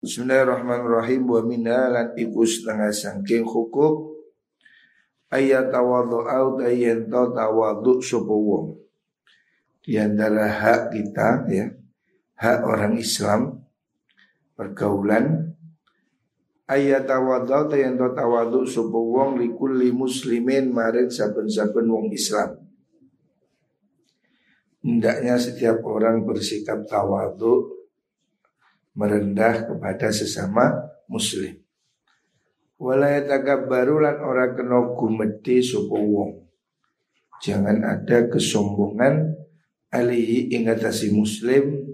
Bismillahirrahmanirrahim. Wa minna lan iku setengah sangking hukuk. Ayat tawadhu au dayen tawadhu sapa wong. Di antara hak kita ya hak orang Islam pergaulan ayat tawadhu dayen tawadhu sapa wong likulli muslimin maring saben-saben wong Islam. Hendaknya setiap orang bersikap tawadhu merendah kepada sesama muslim. Walayatagabbaru lan ora kena gumedhe sapa wong. Jangan ada kesombongan alihi ingatasi muslim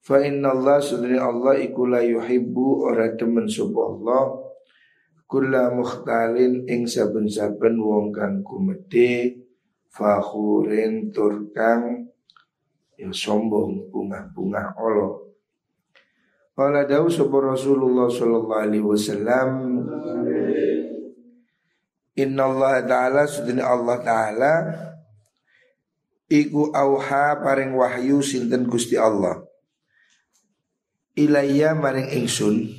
Fa inna Allah sudri Allah iku la yuhibbu ora demen sapa Allah Kula mukhtalin ing saben-saben wong kang gumedhe Fakhurin turkang yang sombong bunga-bunga Allah Qala dawu sapa Rasulullah sallallahu alaihi wasallam Inna Allah Ta'ala Sudini Allah Ta'ala Iku auha paring wahyu sinten Gusti Allah Ilayya maring ingsun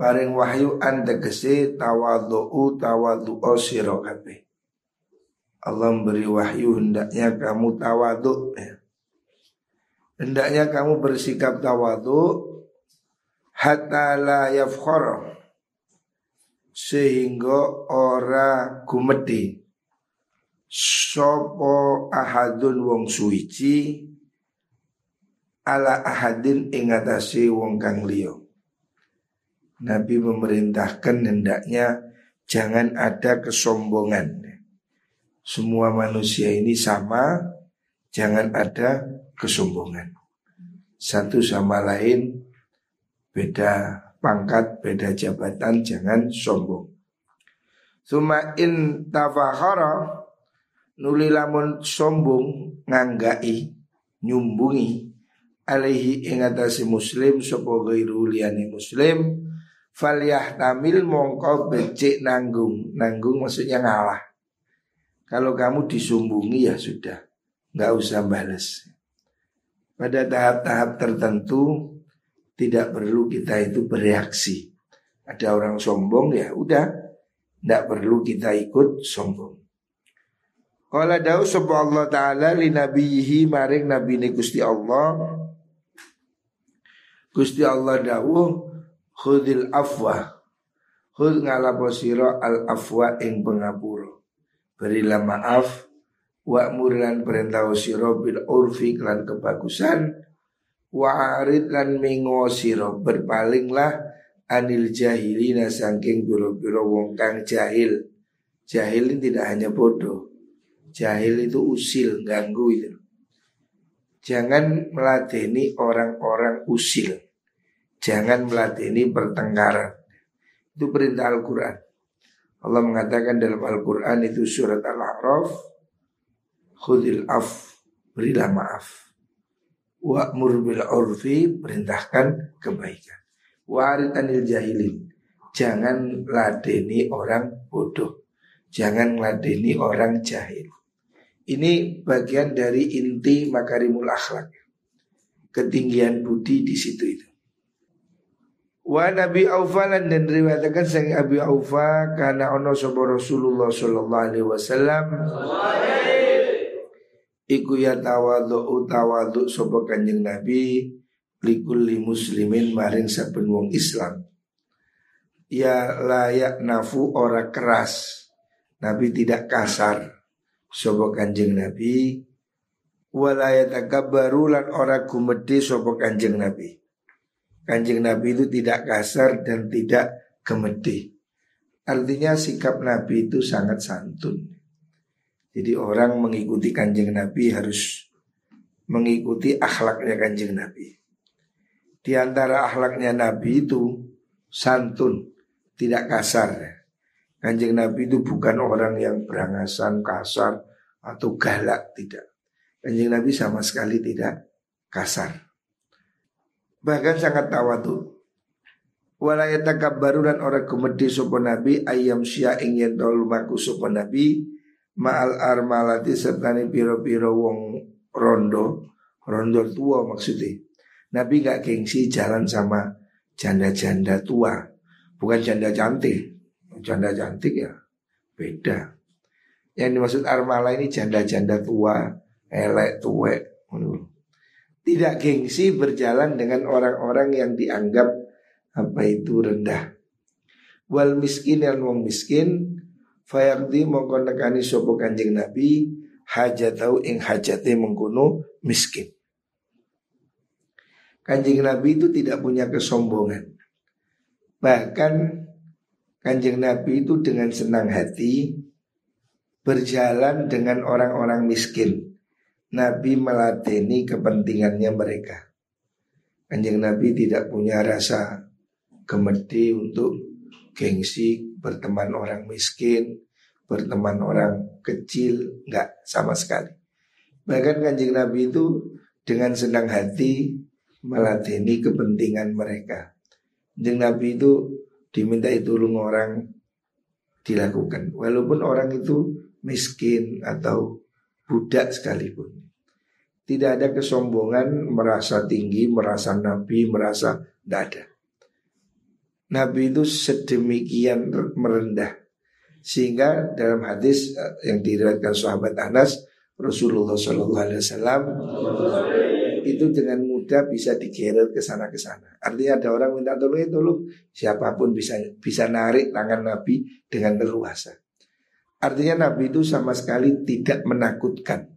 Paring wahyu anda kese tawadhu'u tawadhu'o siro kabeh Allah memberi wahyu hendaknya kamu tawadhu ya. Hendaknya kamu bersikap tawadhu hatta la yafkhara sehingga ora gumedi sapa ahadun wong suici ala ahadin ing wong kang liya Nabi memerintahkan hendaknya jangan ada kesombongan. Semua manusia ini sama, jangan ada kesombongan. Satu sama lain beda pangkat, beda jabatan, jangan sombong. Suma in tafahara nuli lamun sombong nganggai nyumbungi alaihi ingatasi muslim sapa ghairu liyani muslim tamil mongko becik nanggung. Nanggung maksudnya ngalah. Kalau kamu disumbungi ya sudah nggak usah balas pada tahap-tahap tertentu tidak perlu kita itu bereaksi. Ada orang sombong ya udah, tidak perlu kita ikut sombong. Qala dawu sapa Allah taala li nabiyihi maring nabi ni Gusti Allah. Gusti Allah dawu khudil afwa. Khud ngalapo sira al afwa ing pengapura. Berilah maaf wa murlan perintah sira bil urfi kelan kebagusan Wa'arid lan mengo siro berpalinglah anil jahilina saking biro-biro wong kang jahil. Jahil ini tidak hanya bodoh. Jahil itu usil, ganggu itu. Jangan meladeni orang-orang usil. Jangan meladeni pertengkaran. Itu perintah Al-Quran. Allah mengatakan dalam Al-Quran itu surat Al-A'raf. Khudil af, berilah maaf. Wa'mur bil urfi perintahkan kebaikan. Wa'arid anil jahilin. Jangan ladeni orang bodoh. Jangan ladeni orang jahil. Ini bagian dari inti makarimul akhlak. Ketinggian budi di situ itu. Wa Nabi Aufa dan riwayatkan sang Abi Aufa karena ono sobo Rasulullah sallallahu alaihi wasallam Iku ya tawadhu tawadhu sapa Kanjeng Nabi likulli muslimin maring saben wong Islam. Ya layak nafu ora keras. Nabi tidak kasar. Sapa Kanjeng Nabi wala yatakabbaru lan ora gumedhe sapa Kanjeng Nabi. Kanjeng Nabi itu tidak kasar dan tidak gemedhe. Artinya sikap Nabi itu sangat santun. Jadi orang mengikuti kanjeng Nabi harus mengikuti akhlaknya kanjeng Nabi. Di antara akhlaknya Nabi itu santun, tidak kasar. Kanjeng Nabi itu bukan orang yang berangasan, kasar, atau galak, tidak. Kanjeng Nabi sama sekali tidak kasar. Bahkan sangat tawadu. Walayata kabarulan orang kemedi sopo Nabi ayam sya ingin tol lumaku sopo Nabi ma'al armalati serta ni piro-piro wong rondo rondo tua maksudnya Nabi gak gengsi jalan sama janda-janda tua, bukan janda cantik. Janda cantik ya beda. Yang dimaksud armala ini janda-janda tua, elek, tuwek. Tidak gengsi berjalan dengan orang-orang yang dianggap apa itu rendah. Wal miskin yang wong miskin fayakdi mongko nekani sapa Kanjeng Nabi hajatau ing hajate mengkono miskin. Kanjeng Nabi itu tidak punya kesombongan. Bahkan Kanjeng Nabi itu dengan senang hati berjalan dengan orang-orang miskin. Nabi melateni kepentingannya mereka. Kanjeng Nabi tidak punya rasa gemedi untuk gengsi berteman orang miskin, berteman orang kecil, enggak sama sekali. Bahkan kanjeng Nabi itu dengan senang hati melateni kepentingan mereka. Kanjeng Nabi itu diminta tolong orang dilakukan. Walaupun orang itu miskin atau budak sekalipun. Tidak ada kesombongan merasa tinggi, merasa nabi, merasa tidak ada. Nabi itu sedemikian merendah sehingga dalam hadis eh, yang diriwayatkan sahabat Anas Rasulullah Shallallahu Alaihi Wasallam itu dengan mudah bisa digeret ke sana ke sana. Artinya ada orang minta tolong ya tolong siapa pun bisa bisa narik tangan Nabi dengan leluasa. Artinya Nabi itu sama sekali tidak menakutkan.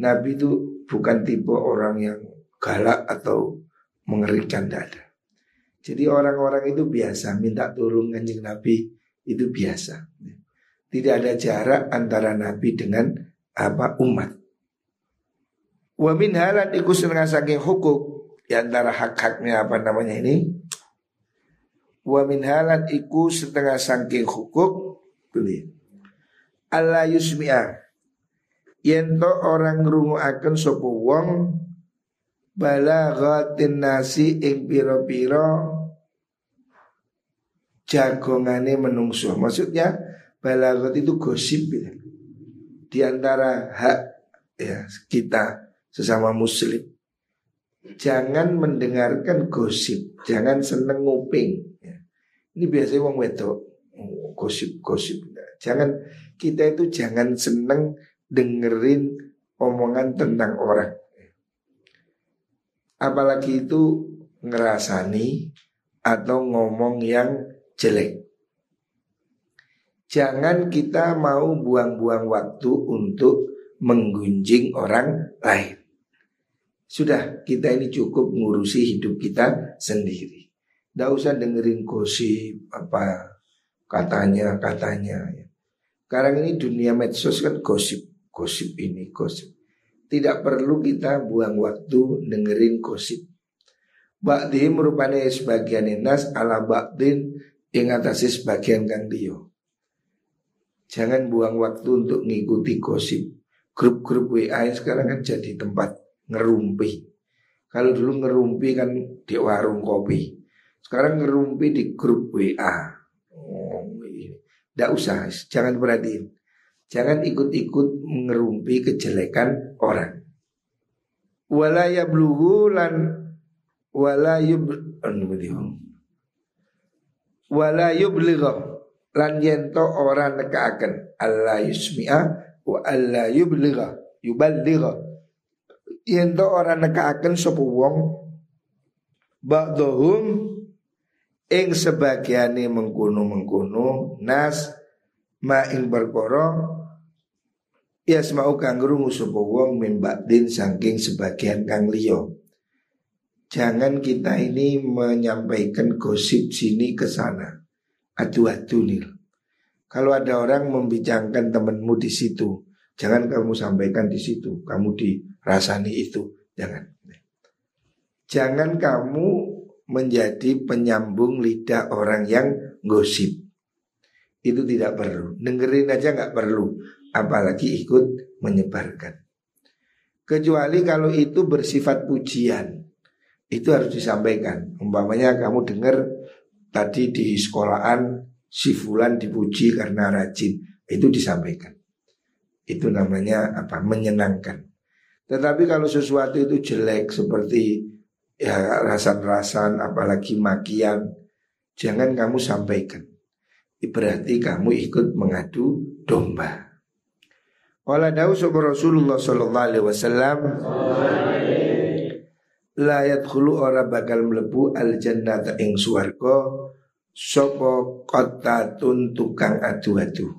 Nabi itu bukan tipe orang yang galak atau mengerikan dada. Jadi orang-orang itu biasa minta tolong kanjeng Nabi itu biasa. Tidak ada jarak antara Nabi dengan apa umat. Wa min halat iku saking hukuk di antara hak-haknya apa namanya ini? Wa min halat iku setengah saking hukuk beli. Allah yusmi'a Yento orang ngrungu akan sopo wong balaghatin nasi ing piro-piro jagongane menungso. Maksudnya balaghat itu gosip ya. Di antara hak ya kita sesama muslim. Jangan mendengarkan gosip, jangan seneng nguping. Ya. Ini biasanya wong wedok gosip-gosip. Jangan kita itu jangan seneng dengerin omongan tentang orang apalagi itu ngerasani atau ngomong yang jelek. Jangan kita mau buang-buang waktu untuk menggunjing orang lain. Sudah kita ini cukup ngurusi hidup kita sendiri. Tidak usah dengerin gosip apa katanya katanya. Sekarang ini dunia medsos kan gosip, gosip ini gosip. Tidak perlu kita buang waktu dengerin gosip. Ba'di merupakan sebagian nas ala ba'din yang atasi sebagian kang dio. Jangan buang waktu untuk ngikuti gosip. Grup-grup WA sekarang kan jadi tempat ngerumpi. Kalau dulu ngerumpi kan di warung kopi. Sekarang ngerumpi di grup WA. Oh, Tidak usah, jangan perhatiin. Jangan ikut-ikut mengerumpi kejelekan orang. Wala yablughu lan wala yub wala yubligha lan yento ora nekaaken. Allah yusmi'a wa alla yubligha yuballigha. Yento ora nekaaken sapa wong? Ba'dhum ing sebagiane mengkono-mengkono nas ma ing perkara Ya semau kang krungu sapa wong din saking sebagian kang liya. Jangan kita ini menyampaikan gosip sini ke sana. Adu-adu nih. Kalau ada orang membicarakan temanmu di situ, jangan kamu sampaikan di situ. Kamu dirasani itu, jangan. Jangan kamu menjadi penyambung lidah orang yang gosip. Itu tidak perlu. Dengerin aja nggak perlu apalagi ikut menyebarkan. Kecuali kalau itu bersifat pujian, itu harus disampaikan. Umpamanya kamu dengar tadi di sekolahan si fulan dipuji karena rajin, itu disampaikan. Itu namanya apa? Menyenangkan. Tetapi kalau sesuatu itu jelek seperti ya rasan-rasan apalagi makian jangan kamu sampaikan. Berarti kamu ikut mengadu domba. Wala dawu Rasulullah sallallahu alaihi wasallam la yadkhulu ora bakal mlebu al jannata ing swarga sapa qatatun tukang adu-adu.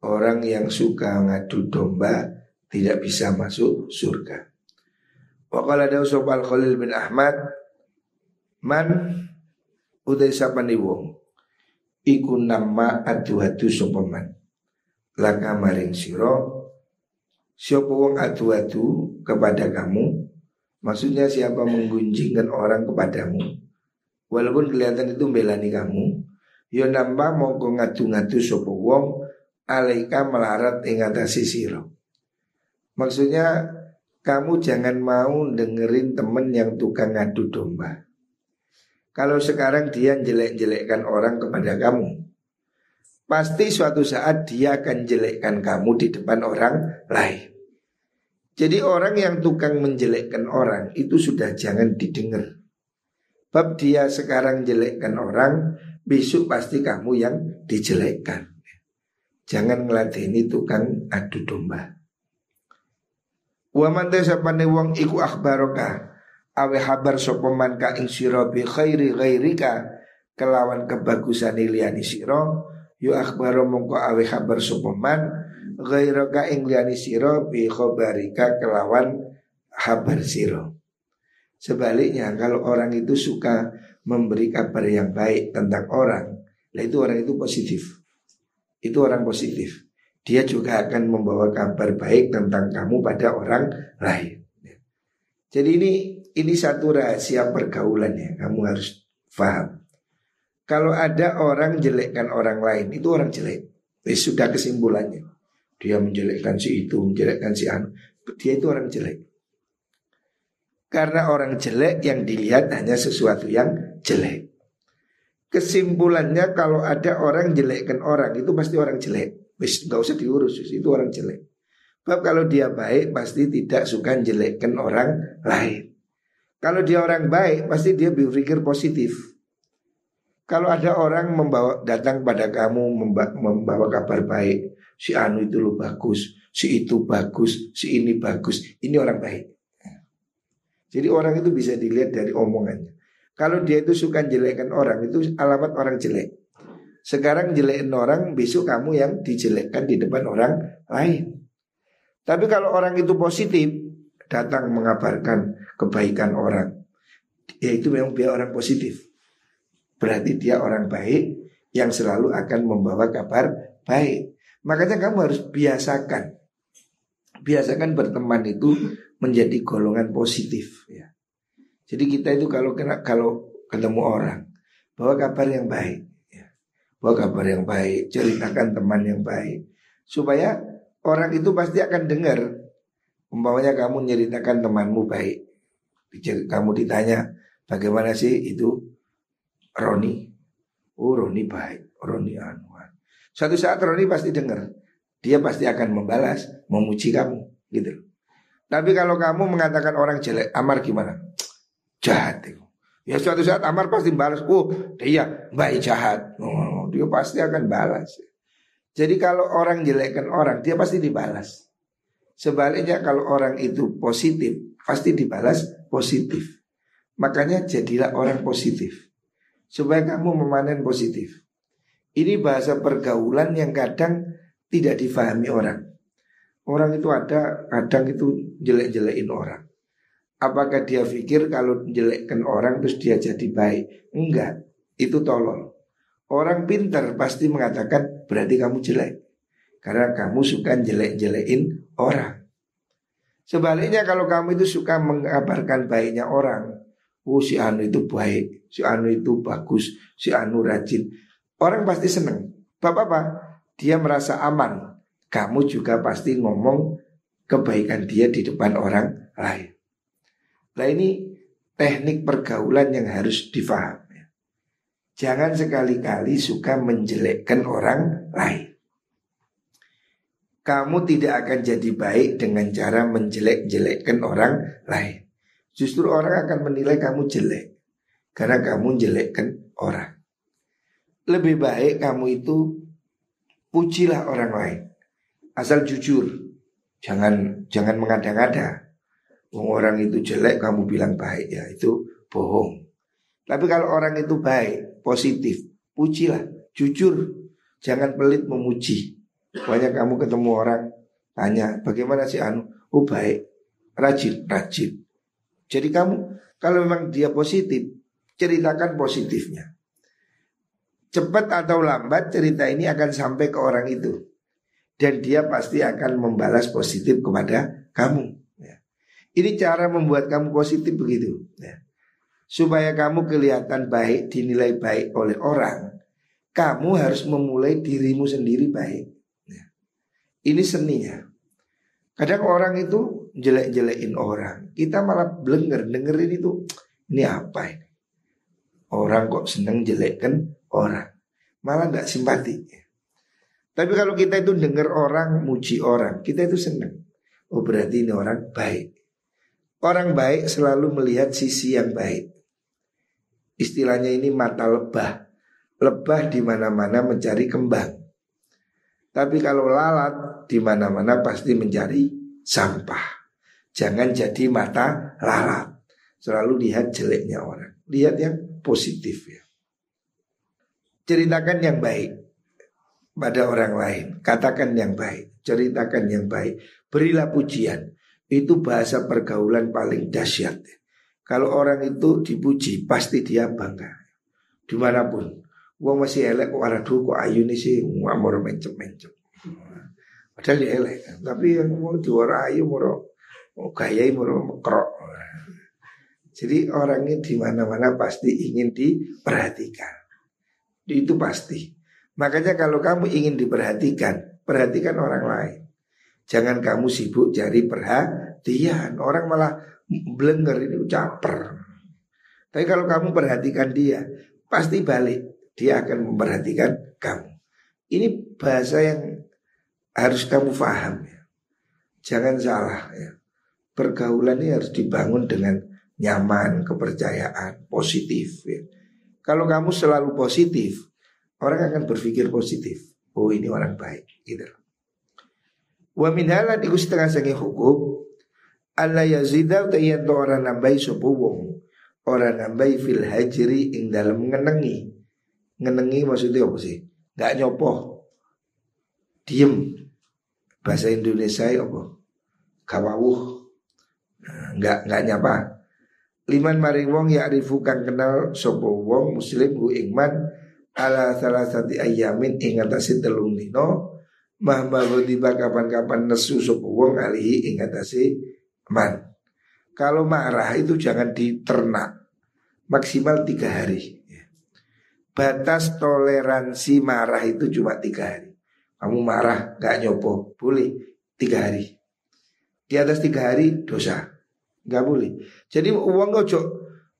Orang yang suka ngadu domba tidak bisa masuk surga. Wa qala dawu al Khalil bin Ahmad man utai sapane wong iku nama adu-adu sapa man laka maring siro siapa wong adu-adu kepada kamu? Maksudnya siapa menggunjingkan orang kepadamu? Walaupun kelihatan itu belani kamu yo nambah mongko ngadu-ngadu sapa wong alaika melarat ing atase sira. Maksudnya kamu jangan mau dengerin temen yang tukang ngadu domba. Kalau sekarang dia jelek-jelekkan orang kepada kamu Pasti suatu saat dia akan jelekkan kamu di depan orang lain. Jadi orang yang tukang menjelekkan orang itu sudah jangan didengar. Bab dia sekarang jelekkan orang Besok pasti kamu yang dijelekkan. Jangan ngeladeni tukang adu domba. Wa man tasapane wong iku akhbaroka awe habar sopoman ka ing sira bi khairi ghairika kelawan kebagusan liyani sira yu akhbaro mongko awe habar sopoman ghairaka ing liyani sira bi khabarika kelawan habar sira sebaliknya kalau orang itu suka memberi kabar yang baik tentang orang lah itu orang itu positif itu orang positif dia juga akan membawa kabar baik tentang kamu pada orang lain. Jadi ini ini satu rahasia pergaulan ya, kamu harus paham. Kalau ada orang jelekkan orang lain, itu orang jelek. Itu sudah kesimpulannya. Dia menjelekkan si itu, menjelekkan si anu. Dia itu orang jelek. Karena orang jelek yang dilihat hanya sesuatu yang jelek. Kesimpulannya kalau ada orang jelekkan orang itu pasti orang jelek. Wis usah diurus, itu orang jelek. Sebab kalau dia baik pasti tidak suka jelekkan orang lain. Kalau dia orang baik, pasti dia berpikir positif. Kalau ada orang membawa datang pada kamu membawa kabar baik, si Anu itu lo bagus, si itu bagus, si ini bagus, ini orang baik. Jadi orang itu bisa dilihat dari omongannya. Kalau dia itu suka jelekkan orang, itu alamat orang jelek. Sekarang jelekin orang, besok kamu yang dijelekkan di depan orang lain. Tapi kalau orang itu positif, datang mengabarkan kebaikan orang. Ya itu memang dia orang positif. Berarti dia orang baik yang selalu akan membawa kabar baik. Makanya kamu harus biasakan. Biasakan berteman itu menjadi golongan positif ya. Jadi kita itu kalau kena kalau ketemu orang bawa kabar yang baik ya. Bawa kabar yang baik, ceritakan teman yang baik supaya orang itu pasti akan dengar Umpamanya kamu nyeritakan temanmu baik Kamu ditanya Bagaimana sih itu Roni. Oh Roni baik. Roni anuan Suatu saat Roni pasti dengar. Dia pasti akan membalas Memuji kamu gitu Tapi kalau kamu mengatakan orang jelek Amar gimana? Jahat itu. Ya suatu saat Amar pasti balas Oh dia baik jahat. Oh, Dia pasti akan balas. Jadi kalau orang jelekkan orang Dia pasti dibalas. Sebaliknya kalau orang itu positif pasti dibalas positif. Makanya jadilah orang positif supaya kamu memanen positif. Ini bahasa pergaulan yang kadang tidak difahami orang. Orang itu ada kadang itu jelek-jelekin orang. Apakah dia pikir kalau jelekkan orang terus dia jadi baik? Enggak, itu tolol. Orang pintar pasti mengatakan berarti kamu jelek. Karena kamu suka jelek-jelekin orang. Sebaliknya kalau kamu itu suka mengabarkan baiknya orang, oh si Anu itu baik, si Anu itu bagus, si Anu rajin, orang pasti seneng. Bapak-bapak, dia merasa aman. Kamu juga pasti ngomong kebaikan dia di depan orang lain. Nah ini teknik pergaulan yang harus difahami. Jangan sekali-kali suka menjelekkan orang lain. Kamu tidak akan jadi baik dengan cara menjelek-jelekkan orang lain. Justru orang akan menilai kamu jelek karena kamu jelekkan orang. Lebih baik kamu itu pujilah orang lain. Asal jujur. Jangan jangan mengada-ngada. Orang itu jelek kamu bilang baik ya itu bohong. Tapi kalau orang itu baik, positif, pujilah, jujur. Jangan pelit memuji. Banyak kamu ketemu orang tanya bagaimana sih Anu? Oh baik, rajin, rajin. Jadi kamu kalau memang dia positif, ceritakan positifnya. Cepat atau lambat cerita ini akan sampai ke orang itu. Dan dia pasti akan membalas positif kepada kamu. Ya. Ini cara membuat kamu positif begitu. Ya. Supaya kamu kelihatan baik, dinilai baik oleh orang, kamu harus memulai dirimu sendiri baik. Ya. Ini seninya. Kadang orang itu jelek-jelekin orang. Kita malah blenger, dengerin itu. Ini apa ini? Orang kok seneng jelekkan orang. Malah nggak simpati. Tapi kalau kita itu dengar orang muji orang, kita itu seneng. Oh berarti ini orang baik. Orang baik selalu melihat sisi yang baik. Istilahnya ini mata lebah. Lebah di mana-mana mencari kembang. Tapi kalau lalat di mana-mana pasti mencari sampah. Jangan jadi mata lalat. Selalu lihat jeleknya orang. Lihat yang positif ya. Ceritakan yang baik pada orang lain. Katakan yang baik. Ceritakan yang baik. Berilah pujian. Itu bahasa pergaulan paling dahsyat. Kalau orang itu dipuji, pasti dia bangga. Di mana pun. Wong masih elek kok ada kok ayu nih sih ngamor mencem-mencem. Padahal dia elek, tapi yang mau diwarai mau mau gaya mau mekrok. Jadi orangnya di mana-mana pasti ingin diperhatikan. Itu pasti. Makanya kalau kamu ingin diperhatikan, perhatikan orang lain. Jangan kamu sibuk cari perhatian. Orang malah blenger ini caper. Tapi kalau kamu perhatikan dia, pasti balik. Dia akan memperhatikan kamu. Ini bahasa yang harus kamu paham ya. Jangan salah ya. Pergaulan ini harus dibangun dengan nyaman, kepercayaan, positif ya. Kalau kamu selalu positif, orang akan berpikir positif. Oh ini orang baik gitu. Wa min hala diku setengah sangi hukum Allah yazida utayanto orang nambahi sopo wong Orang nambahi fil hajri ing dalam ngenengi Ngenengi maksudnya apa sih? Gak nyopoh Diem Bahasa Indonesia apa? Kawawuh Enggak enggak nyapa Liman maring wong ya arifu kang kenal sopo wong muslim hu ingman ala salah satu ayamin ing atase telung dino mah tiba kapan-kapan nesu sopo wong alihi ing atase man. Kalau marah itu jangan diternak maksimal tiga hari. Batas toleransi marah itu cuma tiga hari. Kamu marah gak nyopo Boleh tiga hari Di atas tiga hari dosa Gak boleh. Jadi uang ojo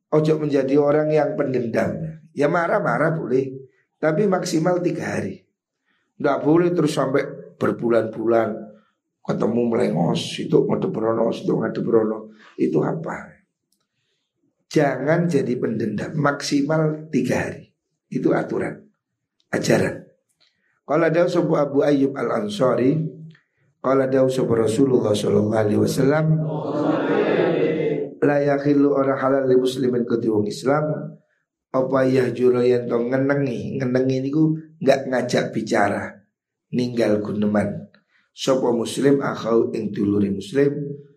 Ojo menjadi orang yang pendendam. Ya marah-marah boleh Tapi maksimal tiga hari. Gak boleh terus sampai berbulan-bulan Ketemu melengos Itu ngadu berono Itu ngadu berono Itu apa? Jangan jadi pendendam. Maksimal tiga hari. Itu aturan. Ajaran. Kalau ada sebuah Abu Ayyub Al Ansari, kalau sebuah Rasulullah Sallallahu Alaihi Wasallam, layakilu orang halal di muslimin ketiwang Islam, apa ya juro yang tong ngenengi, ngenengi ini ku nggak ngajak bicara, ninggal guneman. Sopo muslim akhau ing duluri muslim,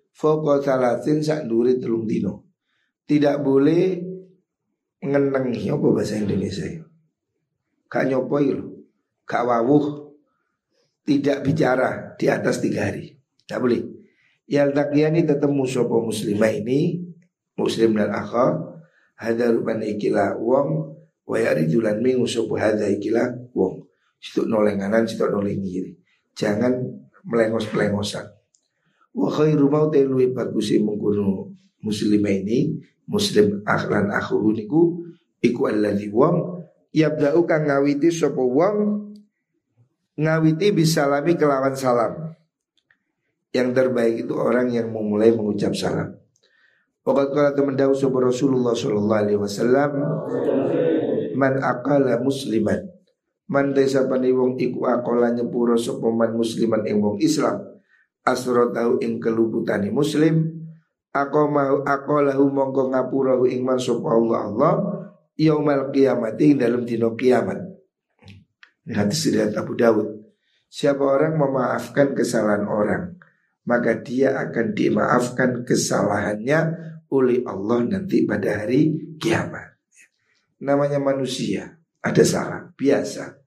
foko salatin sak duri telung dino. Tidak boleh ngenengi apa bahasa Indonesia ya? Kak nyopo itu gak wawuh, tidak bicara di atas tiga hari. Tidak boleh. Yang takiani ketemu sopo muslimah ini, muslim dan akha, hada rupan ikilah wong, wayari julan minggu sopo hada ikilah wong. Situ noleng kanan, situ noleng kiri. Jangan melengos-pelengosan. Wa khairu mauti luwi bagusi mengkuno muslimah ini, muslim akhlan akhu niku iku alladhi wong yabda'u kang ngawiti sapa wong ngawiti bisalami kelawan salam. Yang terbaik itu orang yang memulai mengucap salam. Waqat kala teman dawu sapa Rasulullah sallallahu alaihi wasallam man akala musliman. Man desa wong iku akola nyepuro sapa man musliman ing wong Islam. Asro tau ing keluputani muslim. Aku mau akolahu mongko ngapura ing man sapa Allah Allah yaumal kiamat ing dalam dino kiamat. Ini hadis riwayat Abu Dawud. Siapa orang memaafkan kesalahan orang maka dia akan dimaafkan kesalahannya oleh Allah nanti pada hari kiamat. Namanya manusia ada salah biasa.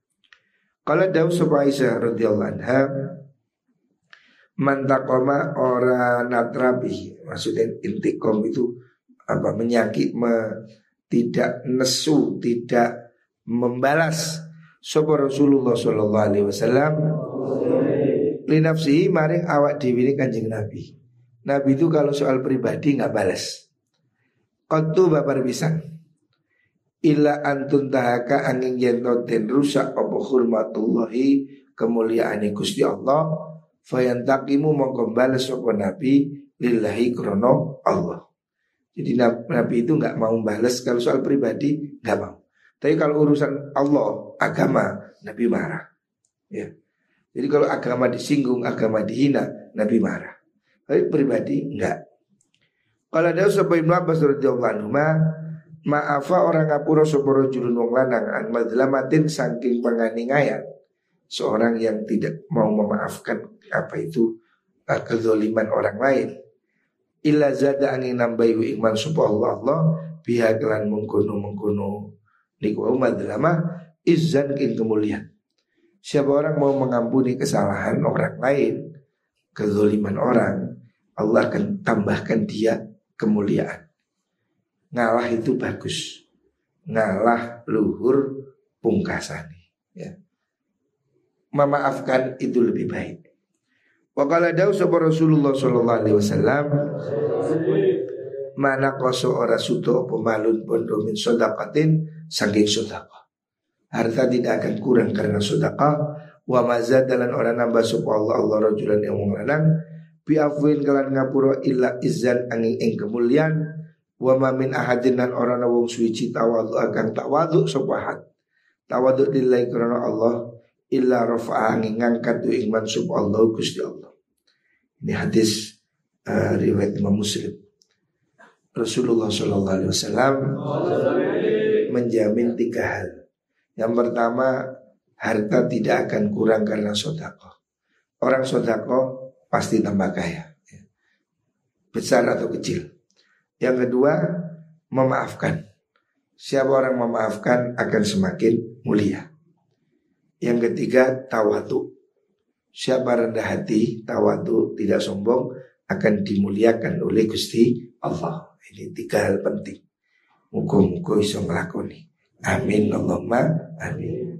Kalau Daud Aisyah radhiyallahu anha mantakoma ora natrabi maksudnya intikom itu apa menyakit me, tidak nesu tidak membalas Sopo Rasulullah Sallallahu Alaihi Wasallam linafsihi maring awak dewi ini kanjeng Nabi. Nabi itu kalau soal pribadi nggak balas Kotu babar pisang illa antun tahaka angin yento den rusak apa hurmatullahi kemuliaan Gusti Allah fayantakimu mongko bales apa nabi lillahi krono Allah. Jadi nabi itu nggak mau balas kalau soal pribadi nggak mau. Tapi kalau urusan Allah agama nabi marah. Ya jadi kalau agama disinggung agama dihina nabi marah tapi pribadi enggak kalau ada sebuah Ibnu Abbas radhiyallahu anhu Maafa orang ngapura soporo julun wong lanang an madlamatin saking penganiayaan seorang yang tidak mau memaafkan apa itu uh, kezoliman orang lain. Illa zada angin nambahi iman supaya Allah Allah pihak lan mengkuno mengkuno niku madlama izan kemuliaan. Siapa orang mau mengampuni kesalahan orang lain, kezoliman orang, Allah akan tambahkan dia kemuliaan. Ngalah itu bagus. Ngalah luhur pungkasani. Ya. Memaafkan itu lebih baik. Wakala dawu sapa Rasulullah sallallahu alaihi wasallam mana koso ora suto pemalun pondo min sodakatin saking sodaka. Harta tidak akan kurang karena sodaka. Wa mazad dalan orang nambah sapa Allah Allah rajulan yang lanang biafwin kalan ngapura illa izan angin ing kemuliaan Wa ma min ahadin nan orang wong suci tawadu akan tawadu sopahat. Tawadu lillahi karena Allah illa rafa'a ngangkat tu ing mansub Allah Gusti Allah. Ini hadis uh, riwayat Imam Muslim. Rasulullah Shallallahu Alaihi Wasallam menjamin tiga hal. Yang pertama harta tidak akan kurang karena sodako. Orang sodako pasti tambah kaya, besar atau kecil. Yang kedua, memaafkan. Siapa orang memaafkan akan semakin mulia. Yang ketiga, tawadu. Siapa rendah hati, tawadu, tidak sombong, akan dimuliakan oleh Gusti Allah. Ini tiga hal penting. Muka-muka bisa melakoni. Amin Allahumma amin.